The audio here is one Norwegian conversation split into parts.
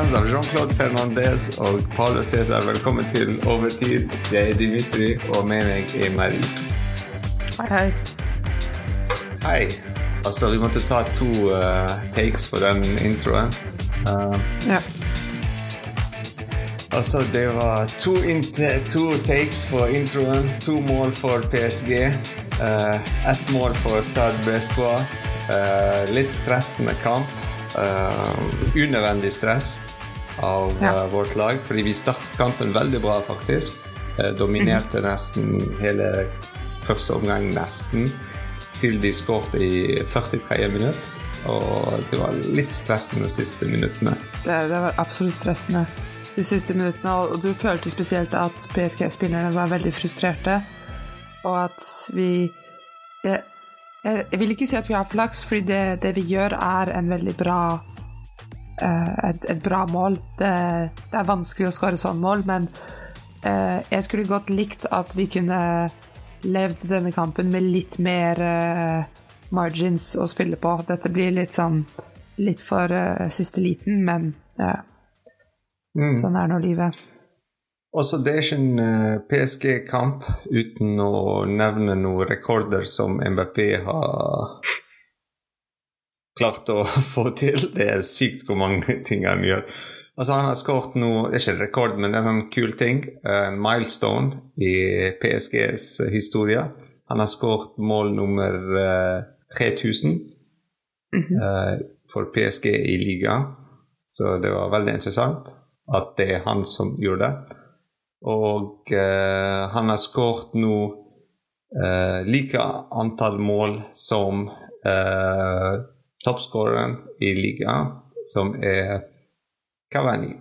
Fans av Jean-Claude Fernandez og Paulo Cæsar, velkommen til Overtid. Jeg er Dimitri, og med meg er Marie. Hei, hei. Hei. Altså, vi måtte ta to uh, takes på den introen. Uh, Ja. altså, det var to, to takes på introen. To mål for PSG. Uh, ett mål for Stade Brescois Uh, litt stressende kamp. Uh, unødvendig stress av Ja. uh, vårt lag, fordi vi startet kampen veldig bra, faktisk. Uh, dominerte nesten hele første omgang, nesten. Til de skåret i 43. minutt. Og det var litt stressende de siste minuttene. Det, det var absolutt stressende de siste minuttene, og du følte spesielt at PSG-spillerne var veldig frustrerte, og at vi jeg, jeg, vil ikke si at vi har flaks, fordi det, det vi gjør, er en veldig bra eh, et, et bra mål. Det, det er vanskelig å skåre sånn mål, men eh, jeg skulle godt likt at vi kunne levd denne kampen med litt mer eh, margins å spille på. Dette blir litt sånn litt for uh, siste liten, men ja, sånn er nå livet. Også det er ikke en eh, PSG-kamp uten å nevne noen rekorder som MBP har klart å få til. Det er sykt hvor mange ting han gjør. Altså Han har skåret noe Det ikke rekord, men det er en sånn kul ting. En milestone i PSGs historie. Han har skåret mål nummer eh, 3000 -hmm. for PSG i ligaen. Så det var veldig interessant at det er han som gjorde det. Og eh, han har skåret nå eh, like antall mål som eh, toppskåreren i ligaen, som er Cavani.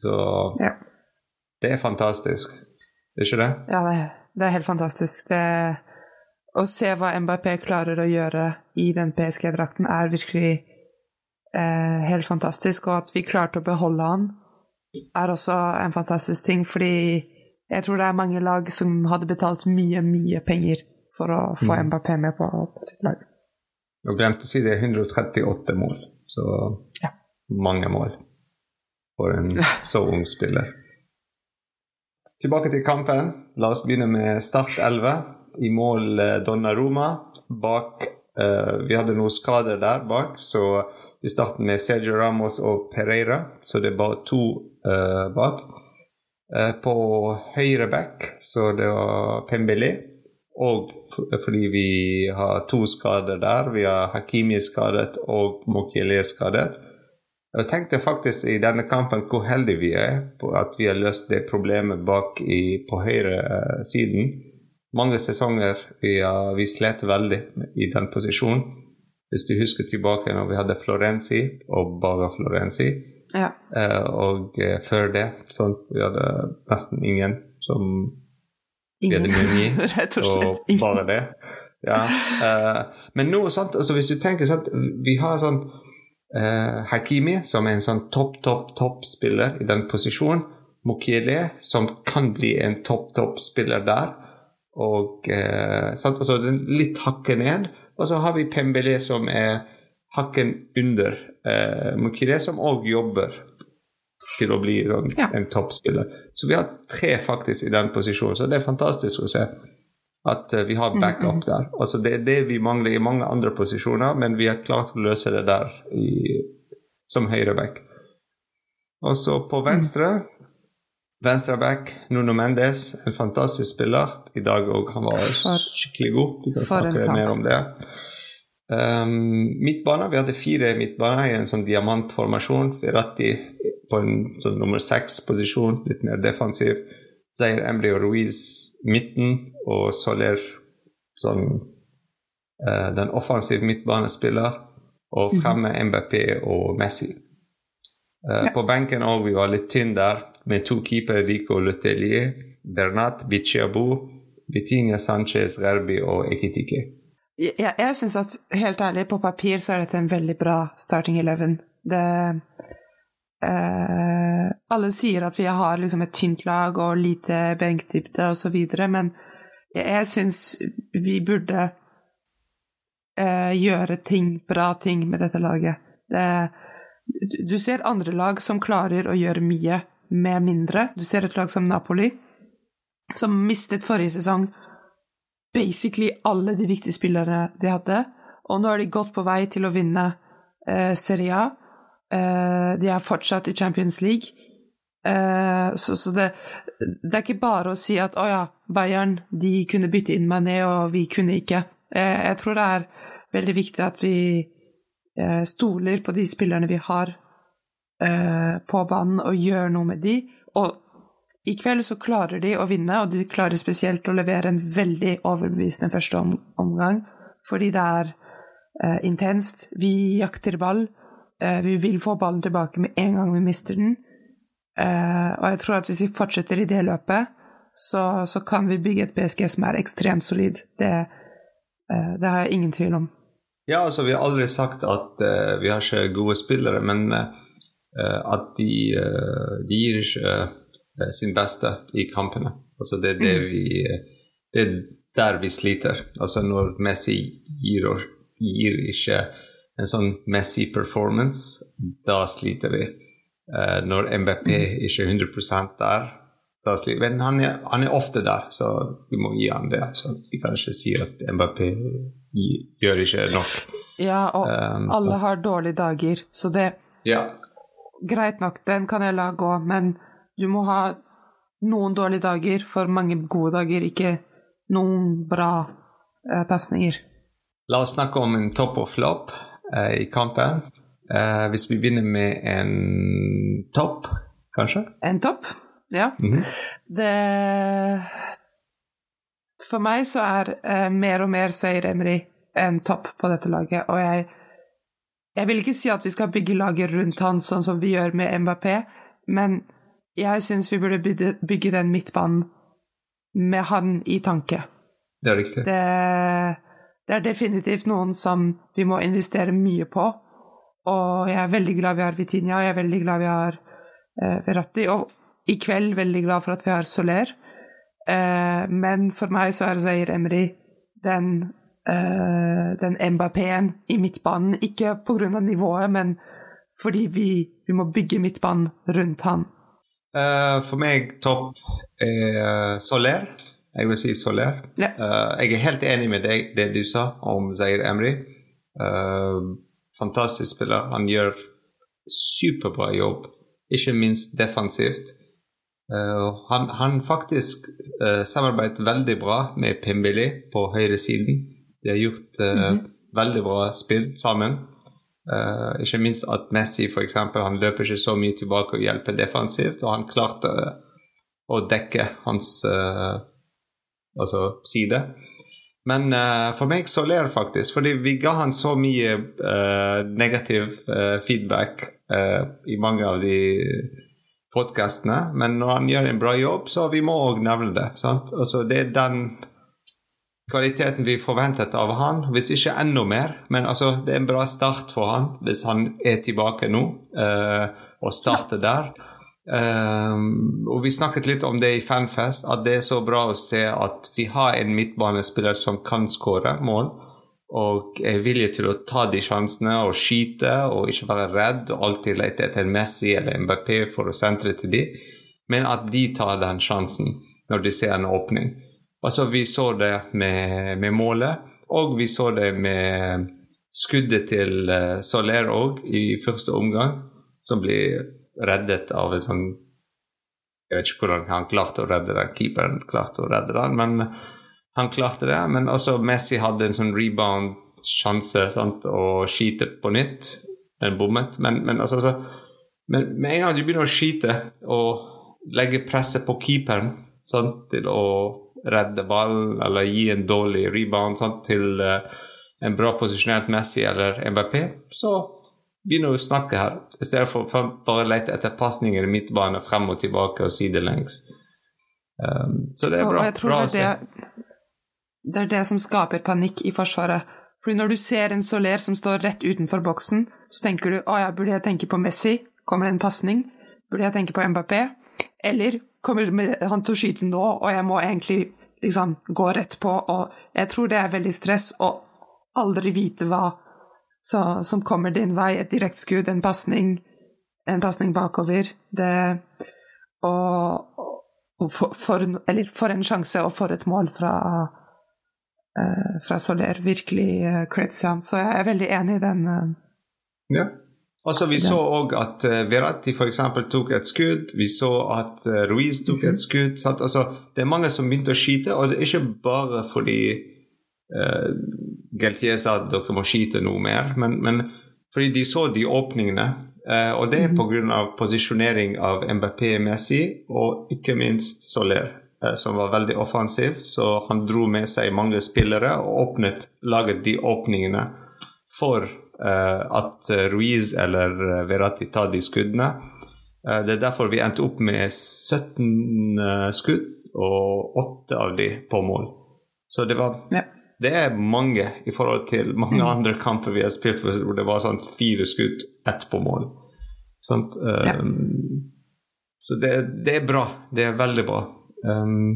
Så Ja. det er fantastisk. Er ikke det? Ja, det, det er helt fantastisk. Det, å se hva MBP klarer å gjøre i den PSG-drakten, er virkelig eh, helt fantastisk. Og at vi klarte å beholde han, er også en fantastisk ting, fordi jeg tror det er mange lag som hadde betalt mye, mye penger for å få Mbappé med på, på sitt lag. Og glemte å si det er 138 mål. Så Ja. mange mål for en så ung spiller. Tilbake til kampen. La oss begynne med Start 11. I mål Donna Roma. Bak eh, Vi hadde noen skader der bak, så vi startet med Sergio Ramos og Pereira, så det er bare to eh, bak. Eh, på høyre back så det var Pembele. Og fordi vi har to skader der. Vi har Hakimi skadet og Mokhele skadet. Jeg tenkte faktisk i denne kampen hvor heldige vi er på at vi har løst det problemet bak i, på høyre eh. Mange sesonger vi, uh, vi slet veldig i den posisjonen. Hvis du husker tilbake når vi hadde Florenzi og Baga Florenzi. Ja. uh, og uh, før det sant? vi hadde nesten ingen som vi hadde Ingen. Meunier, Rett og og slett ingen. bare det. Ja. eh, men nå, sant, altså hvis du tenker sant, Vi har sånn Hakimi, som er en sånn topp, topp, spiller i den posisjonen. Mokiele, som kan bli en topp, topp spiller der. Og eh, sant, altså den litt hakket ned. Og så har vi Pembele, som er hakken under eh, Mukire, som òg jobber til å bli en, Ja. en toppspiller. Så vi har tre faktisk i den posisjonen, så det er fantastisk å se at eh, vi har backup der. Altså Det er det vi mangler i mange andre posisjoner, men vi har klart å løse det der i, som høyreback. Og så på venstre Venstreback Nuno Mendes, en fantastisk spiller. I dag òg. Han var For- skikkelig god. Vi kan snakke mer om det. Um, midtbane, Vi hadde fire midtbaner i en sånn diamantformasjon. Verratti på en sånn nummer seks-posisjon, litt mer defensiv. Zair Emry og Ruiz midten, og Soler sånn uh, den offensive midtbanespiller. Og fremme MBP og Messi. Uh, Ja. På benken òg vi var litt tynne der, med to keeper Rico Lutelier, Bernat, Bichiabu, Bettina Sanchez, Gerbi og Ekitike. Jeg, jeg, syns at helt ærlig, på papir så er dette en veldig bra starting eleven. Det eh, Alle sier at vi har liksom et tynt lag og lite benkdybde osv., men jeg, jeg syns vi burde eh, gjøre ting, bra ting med dette laget. Det, Du ser andre lag som klarer å gjøre mye med mindre. Du ser et lag som Napoli, som mistet forrige sesong basically alle de viktige spillerne de hadde, og nå er de godt på vei til å vinne eh, Serie A. Eh, de er fortsatt i Champions League. Eh, så, så det, det, er ikke bare å si at å ja, Bayern de kunne bytte inn Mané, og vi kunne ikke. Eh, jeg tror det er veldig viktig at vi eh, stoler på de spillerne vi har eh, på banen, og gjør noe med de. Og i kveld så klarer de å vinne, og de klarer spesielt å levere en veldig overbevisende første om, omgang, fordi det er eh, intenst. Vi jakter ball. Eh, vi vil få ballen tilbake med en gang vi mister den. Og jeg tror at hvis vi fortsetter i det løpet, så, så kan vi bygge et PSG som er ekstremt solid. Det, det har jeg ingen tvil om. Ja, altså vi har aldri sagt at uh, vi har ikke gode spillere, men uh, at de, uh, de gir ikke Eh, sin beste i kampene. Altså det er det mm. vi Det er der vi sliter. Altså når Messi gir, gir ikke en sånn Messi-performance, da sliter vi. Når MBP mm. ikke er 100% der, da sliter vi. Men han er, han er, ofte der, så vi må gi ham det. Så vi kan ikke si at MBP gjør ikke nok. Ja, og um, alle har dårlige dager, så det ja. Greit nok, den kan jeg la gå, men du må ha noen dårlige dager for mange gode dager, ikke noen bra eh, pasninger. La oss snakke om en topp og flopp eh, i kampen. Eh, hvis vi begynner med en topp, kanskje? En topp, ja. Mm -hmm. Det For meg så er eh, mer og mer Seir Emry en topp på dette laget, og jeg jeg vil ikke si at vi skal bygge laget rundt han sånn som vi gjør med Mbappé, men jeg syns vi burde bygge, bygge, den midtbanen med han i tanke. Det er riktig. Det, det, er definitivt noen som vi må investere mye på. Og jeg er veldig glad vi har Vitinha, og jeg er veldig glad vi har eh, Verratti. Og i kveld veldig glad for at vi har Soler. Eh, men for meg så er Zair Emry den, den Mbappé-en i midtbanen. Ikke av nivået, men fordi vi, vi må bygge midtbanen rundt han. Uh, for meg topp er Soler. Jeg vil si Soler. Ja. Uh, jeg er helt enig med deg, det du sa om Zair Emry. Uh, fantastisk spiller. Han gjør superbra jobb, ikke minst defensivt. Han, han, faktisk samarbeidet veldig bra med Pimbili på høyresiden. De har gjort mm -hmm. veldig bra spill sammen. Uh, ikke minst at Messi for eksempel, han løper ikke så mye tilbake og hjelper defensivt, og han klarte å dekke hans uh, altså side. Men uh, for meg så ler faktisk, fordi vi ga han så mye negativ feedback i mange av de podkastene. Men når han gjør en bra jobb, så vi må òg nevne det. Sant? Altså, det er den kvaliteten vi forventet av han, hvis ikke enda mer. Men altså, det er en bra start for han hvis han er tilbake nå uh, og starter der. Um, og Vi snakket litt om det i Fanfest, at det er så bra å se at vi har en midtbanespiller som kan skåre mål. Og er villig til å ta de sjansene og skyte og ikke være redd og alltid lete etter Messi eller MBP for å sentre til de, men at de tar den sjansen når de ser en åpning. Altså, vi så det med, med målet, og vi så det med skuddet til uh, Soler òg i første omgang, som blir reddet av en sånn Jeg vet ikke hvordan han klarte å redde den, keeperen klarte å redde den, men han klarte det. Men også Messi hadde en sånn rebound-sjanse og skyte på nytt. Den bommet. Men, men, altså, så, men med en gang du begynner å skyte og legge presset på keeperen sant, til å redde ball eller gi en dårlig rebound sant, til uh, en bra posisjonert Messi eller MBP, så begynner vi å snakke her. I stedet for bare å lete etter pasninger i midtbane frem og tilbake og sidelengs. Um, så det er bra. Og jeg tror bra det, er det, det er det som skaper panikk i Forsvaret. Fordi når du ser en Soler som står rett utenfor boksen, så tenker du å ja, burde jeg tenke på Messi? Kommer det en pasning? Burde jeg tenke på Mbappé? Eller kommer han til å skyte nå, og jeg må egentlig liksom gå rett på. Og jeg tror det er veldig stress å aldri vite hva som kommer din vei, et direktskudd, en pasning, en pasning bakover. Det Og, og for, for, eller for en sjanse og for et mål fra, uh, fra Soler. Virkelig uh. Så jeg er veldig enig i den. Uh, ja. Altså, Vi så òg at uh, Verratti f.eks. tok et skudd. Vi så at uh, Ruiz tok et mhm. skudd. Sant? Altså, det er mange som begynte å skyte, og det er ikke bare fordi uh, Geltier sa at dere må skyte noe mer, men, men fordi de så de åpningene. Uh, og det er pga. Mhm. posisjonering av MBP Messi og ikke minst Soler, uh, som var veldig offensiv. Så han dro med seg mange spillere og åpnet, laget de åpningene for at Ruiz eller Verratti tar de skuddene. det er derfor vi endte opp med 17 skudd, og 8 av de på mål. Så det var ja det er mange i forhold til mange mm. andre kamper vi har spilt hvor det var sånn fire skudd, ett på mål. Sant? Um, ja. Så det, det, er bra. Det er veldig bra. Um,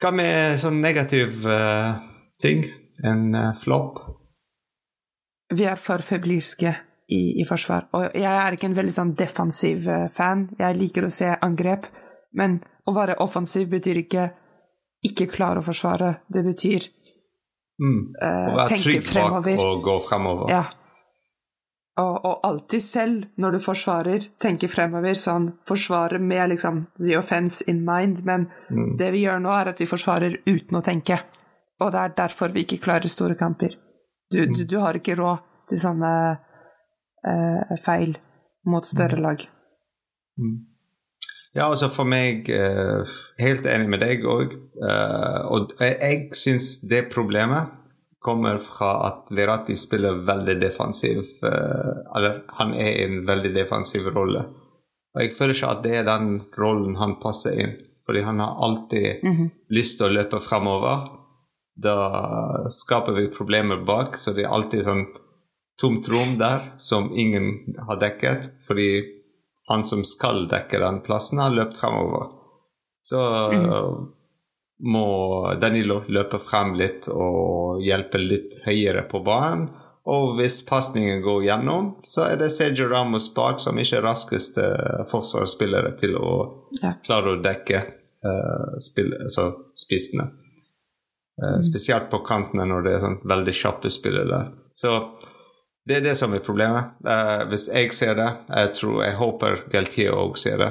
hva med sånn negativ uh, ting? En uh, flopp? Vi er for febrilske i, i, forsvar. Og jeg er ikke en veldig sånn defensiv uh, fan. Jeg liker å se angrep. Men å være offensiv betyr ikke ikke klare å forsvare. Det betyr Mm. Å være trygg bak og gå fremover. Ja. Og, og, alltid selv, når du forsvarer, tenke fremover. Sånn forsvare med liksom the offense in mind. Men mm. det vi gjør nå, er at vi forsvarer uten å tenke. Og det er derfor vi ikke klarer store kamper. Du, mm. du, du har ikke råd til sånne uh, feil mot større mm. lag. Mm. Ja, altså for meg uh, Helt enig med deg òg. Eh, og jeg, syns det problemet kommer fra at Verratti spiller veldig defensiv uh, Eller han er i en veldig defensiv rolle. Og jeg føler ikke at det er den rollen han passer inn. Fordi han har alltid mm -hmm. lyst til å løpe fremover. Da skaper vi problemer bak, så det er alltid sånn tomt rom der som ingen har dekket. Fordi han som skal dekke den plassen, har løpt fremover. Så mm. må Danilo løpe frem litt og hjelpe litt høyere på banen. Og hvis pasningen går gjennom, så er det Sergio Ramos bak som ikke er raskeste forsvarsspillere til å klare å dekke uh, spill, altså spissene. Uh, mm. Spesielt på kantene når det er sånn veldig kjappe spillere der. Så det er det som er problemet. Uh, hvis jeg ser det, jeg tror, jeg håper Galtier òg ser det.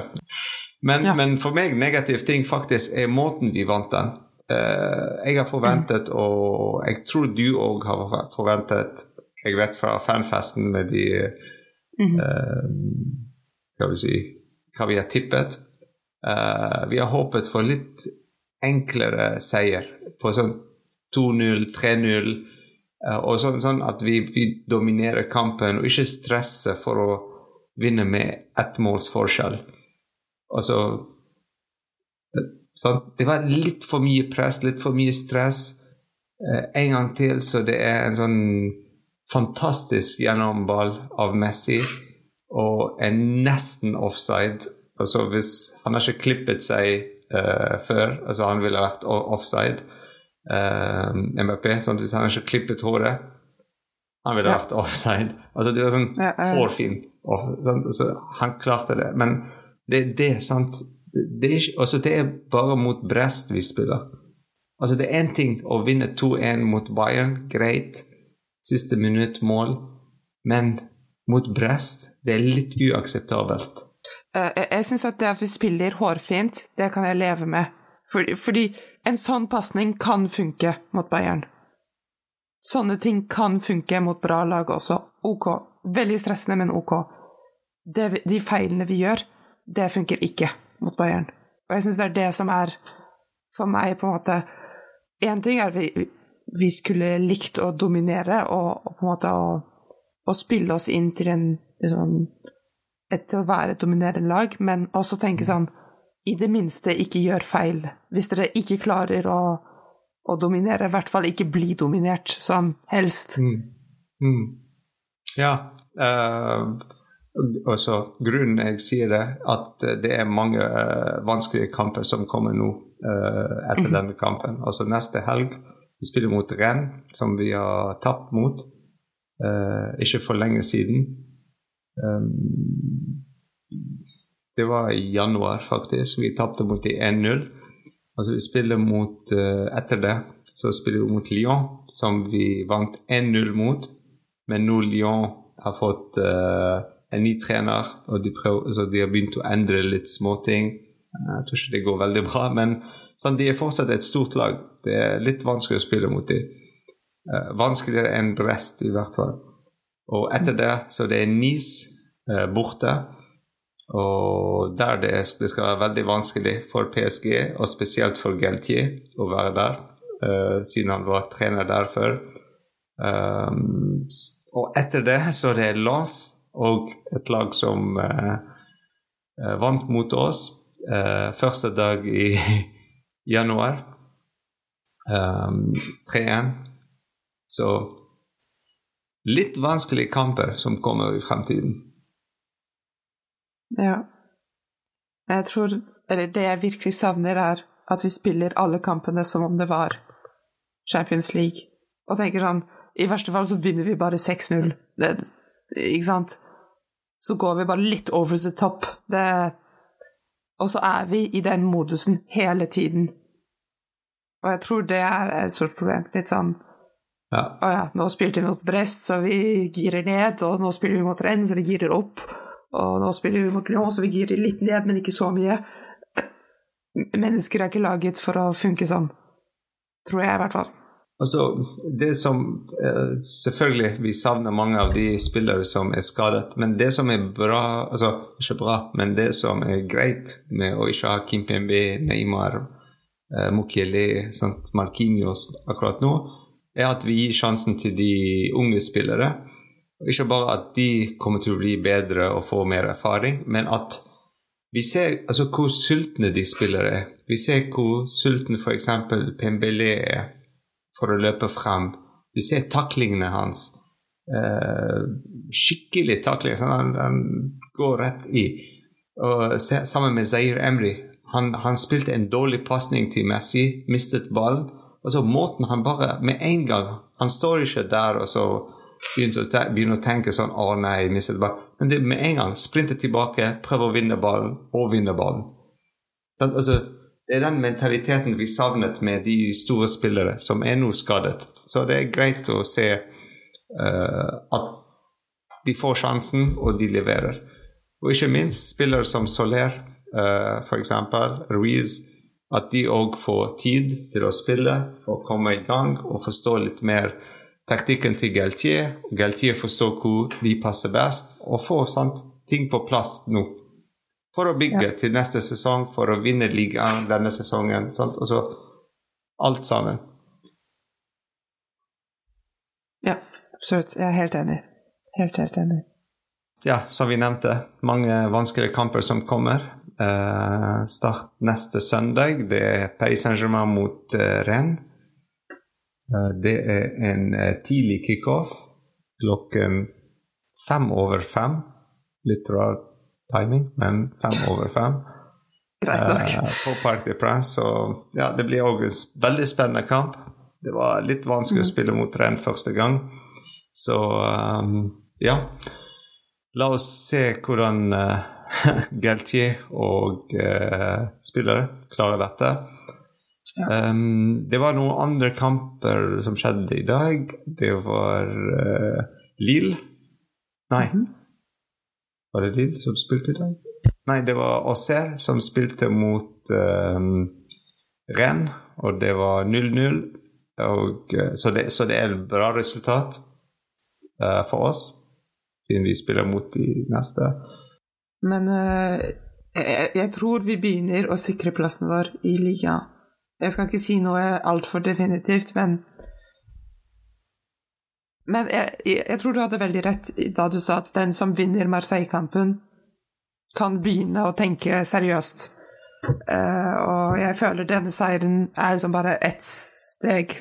Men, ja. men, for meg negativ ting faktisk er måten vi vant den. Uh, jeg har forventet, mm. og jeg tror du òg har forventet Jeg vet fra fanfesten med de mm. uh, Hva vi si Hva vi har tippet. vi har håpet for litt enklere seier på sånn 2-0, 3-0 Eh, og sånn, sånn at vi, vi, dominerer kampen og ikke stresser for å vinne med ett måls forskjell. Altså sånn, Det var litt for mye press, litt for mye stress. Eh, en gang til så det er en sånn fantastisk gjennomball av Messi og en nesten offside. Altså hvis Han har ikke klippet seg uh, før, altså han ville vært offside uh, MBP. sant? hvis han ikke klippet håret Han ville ja. vært offside. Altså, det var sånn ja, ja. hårfin. Sånn, altså, han klarte det. Men det er det, sant det er, ikke, altså, det er bare mot Brest vi spiller. Altså, det er én ting å vinne 2-1 mot Bayern, greit. Siste minutt, mål. Men mot Brest, det er litt uakseptabelt. Uh, jeg jeg syns at det at vi spiller hårfint, det kan jeg leve med. Fordi, fordi en sånn pasning kan funke mot Bayern. Sånne ting kan funke mot bra lag også. Ok. Veldig stressende, men ok. Det, de feilene vi gjør, det funker ikke mot Bayern. Og jeg syns det er det som er, for meg, på en måte Én ting er at vi, vi skulle likt å dominere og, og på en måte å, å, spille oss inn til en sånn, et, å være et dominerende lag, men også tenke sånn i det minste ikke gjør feil. Hvis dere ikke klarer å, å dominere, i hvert fall ikke bli dominert, sånn helst. Mm. Mm. Ja. Uh, også grunnen jeg sier det, at det er mange uh, vanskelige kamper som kommer nå uh, etter mm. denne kampen. Altså neste helg vi spiller mot Renn, som vi har tapt mot. ikke for lenge siden. Um, det var i januar, faktisk. Vi tapte mot de 1-0. Altså, vi spiller mot uh, Etter det så spiller vi mot Lyon, som vi vant 1-0 mot. Men nå Lyon har fått uh, en ny trener, og de, prøver, så de har begynt å endre litt småting. Jeg tror ikke det går veldig bra, men sånn, de er fortsatt et stort lag. Det er litt vanskelig å spille mot dem. Uh, vanskeligere enn Brest, i hvert fall. Og etter det så det er Nice eh, borte. Og der det, det, skal være veldig vanskelig for PSG, og spesielt for Geltier, å være der, Eh, siden han var trener der før. Um, og etter det så det er Lens og et lag som eh, vant mot oss første dag i januar. Um, 3-1. Så litt vanskelige kamper som kommer i fremtiden. Ja. Jeg tror Eller det jeg virkelig savner, er at vi spiller alle kampene som om det var Champions League. Og tenker sånn I verste fall så vinner vi bare 6-0. Ikke sant? Så går vi bare litt over the top. Det Og så er vi i den modusen hele tiden. Og jeg tror det er et stort problem. Litt sånn ja. Å ja, nå spilte vi mot Brest, så vi girer ned. Og nå spiller vi mot Rennes, så vi girer opp. Og nå spiller vi mot Lyon, så vi girer litt ned, men ikke så mye. Mennesker er ikke laget for å funke sånn. Tror jeg, i hvert fall. Altså, det som Selvfølgelig, vi savner mange av de spillere som er skadet. Men det som er bra Altså, ikke bra, men det som er greit med å ikke ha Kim Pembe, Neymar, uh, Markinios akkurat nå, er at vi gir sjansen til de unge spillere. Ikke bare at de kommer til å bli bedre og få mer erfaring, men at vi ser altså, hvor sultne de spillere er. Vi ser hvor sulten f.eks. Pembele er for å løpe frem. Vi ser taklingene hans. Eh, skikkelig takling. Han, han, går rett i. Og sammen med Zair Emry. Han, han spilte en dårlig pasning til Messi, mistet ballen. Og så måten han bare Med en gang Han står ikke der og så begynner å, begynner å tenke sånn Å nei, mistet ballen. Men det med en gang sprinte tilbake, prøve å vinne ballen, og vinne ballen. Sånn, altså, det er den mentaliteten vi savnet med de store spillere som er nå skadet. Så det er greit å se uh, at de får sjansen, og de leverer. Og ikke minst spillere som Soler, uh, f.eks. Ruiz at de òg får tid til å spille, og komme i gang og forstå litt mer taktikken til Galtier. Galtier forstår hvor de passer best, og få sant, ting på plass nå. For å bygge ja. til neste sesong, for å vinne ligaen denne sesongen. Sant? så alt sammen. Ja, absolutt. Jeg er helt enig. Helt, helt enig. Ja, som vi nevnte, mange vanskelige kamper som kommer. Uh, start neste søndag. Det er Paris Saint-Germain mot uh, Rennes. Uh, det er en tidlig kickoff klokken fem over fem. Litt rar timing, men fem over fem. Greit nok. på Parc de Prince. Så ja, det blir òg en veldig spennende kamp. Det var litt vanskelig mm. å spille mot Rennes første gang, så um, ja. La oss se hvordan Galtier og uh, spillere klarer dette. Ja. Um, det var noen andre kamper som skjedde i dag. Det var uh, Lille Nei. Mm. Var det Lille som spilte i dag? Nei, det var Auxerre som spilte mot um, Rennes, og det var 0-0. Så, så, det er et bra resultat uh, for oss, siden vi spiller mot de neste. Men uh, jeg, jeg, tror vi begynner å sikre plassen vår i ligaen. Jeg skal ikke si noe altfor definitivt, men Men jeg, jeg, tror du hadde veldig rett da du sa at den som vinner Marseille-kampen, kan begynne å tenke seriøst. Uh, og jeg føler denne seieren er liksom bare ett steg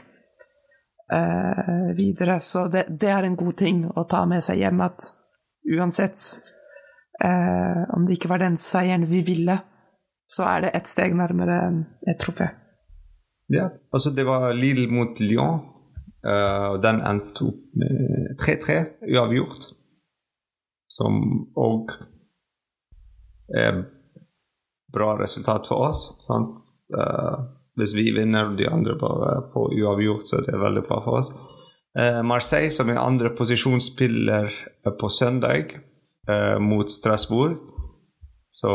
uh, videre, så det, det, er en god ting å ta med seg hjem at uansett Eh, om det ikke var den seieren vi ville, så er det ett steg nærmere et trofé. Ja, altså det var Lille mot Lyon. og og den endte opp med 3-3, uavgjort. Som òg er bra resultat for oss. sant? Uh, hvis vi vinner de andre bare på uavgjort, så er det veldig bra for oss. Uh, Marseille, som er andre posisjonsspiller på søndag eh, mot Strasbourg. Så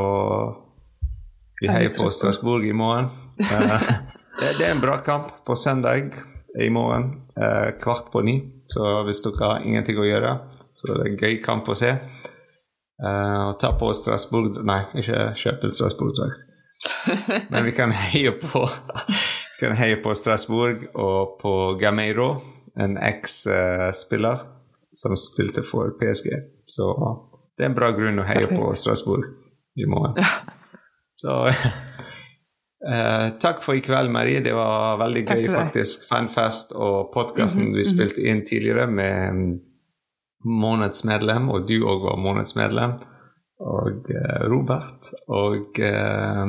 vi heier på Strasbourg i morgen. Eh, det, det, er en bra kamp på søndag i morgen, eh, kvart på ni. Så hvis dere har ingenting å gjøre, så det er en gøy kamp å se. Å ta på Strasbourg Nei, ikke kjøpe Strasbourg-drakt. Men vi kan heie på vi kan heie på Strasbourg og på Gameiro, en eks-spiller som spilte for PSG. Så det er en bra grunn å heie på Strasbourg i morgen. Så uh, takk for i kveld, Marie. Det var veldig gøy, faktisk. Fanfest og podkasten mm -hmm, vi spilte inn tidligere med månedsmedlem, og du òg var månedsmedlem, og uh, Robert. Og uh,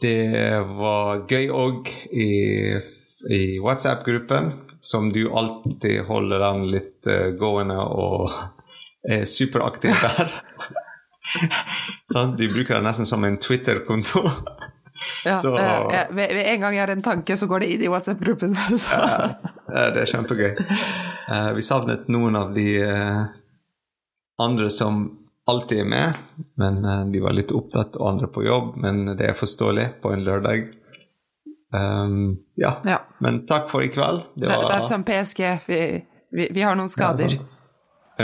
det var gøy òg i, i WhatsApp-gruppen, som du alltid holder den litt gående og er superaktiv der. de bruker det nesten som en Twitter-konto. Ja, så, ja, ved, en gang jeg har en tanke, så går det inn i WhatsApp-gruppen. ja, det er kjempegøy. Uh, vi savnet noen av de uh, andre som alltid er med, men uh, de var litt opptatt, og andre på jobb. Men det er forståelig på en lørdag. Um, ja. ja. Men takk for i kveld. Det, var, det er som PSG. Vi, vi, vi har noen skader. men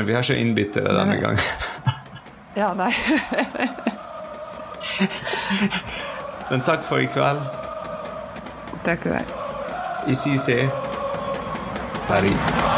vi har ikke innbyttere denne gangen. ja, nei. men takk for i kveld. Takk for deg. I c'est Paris.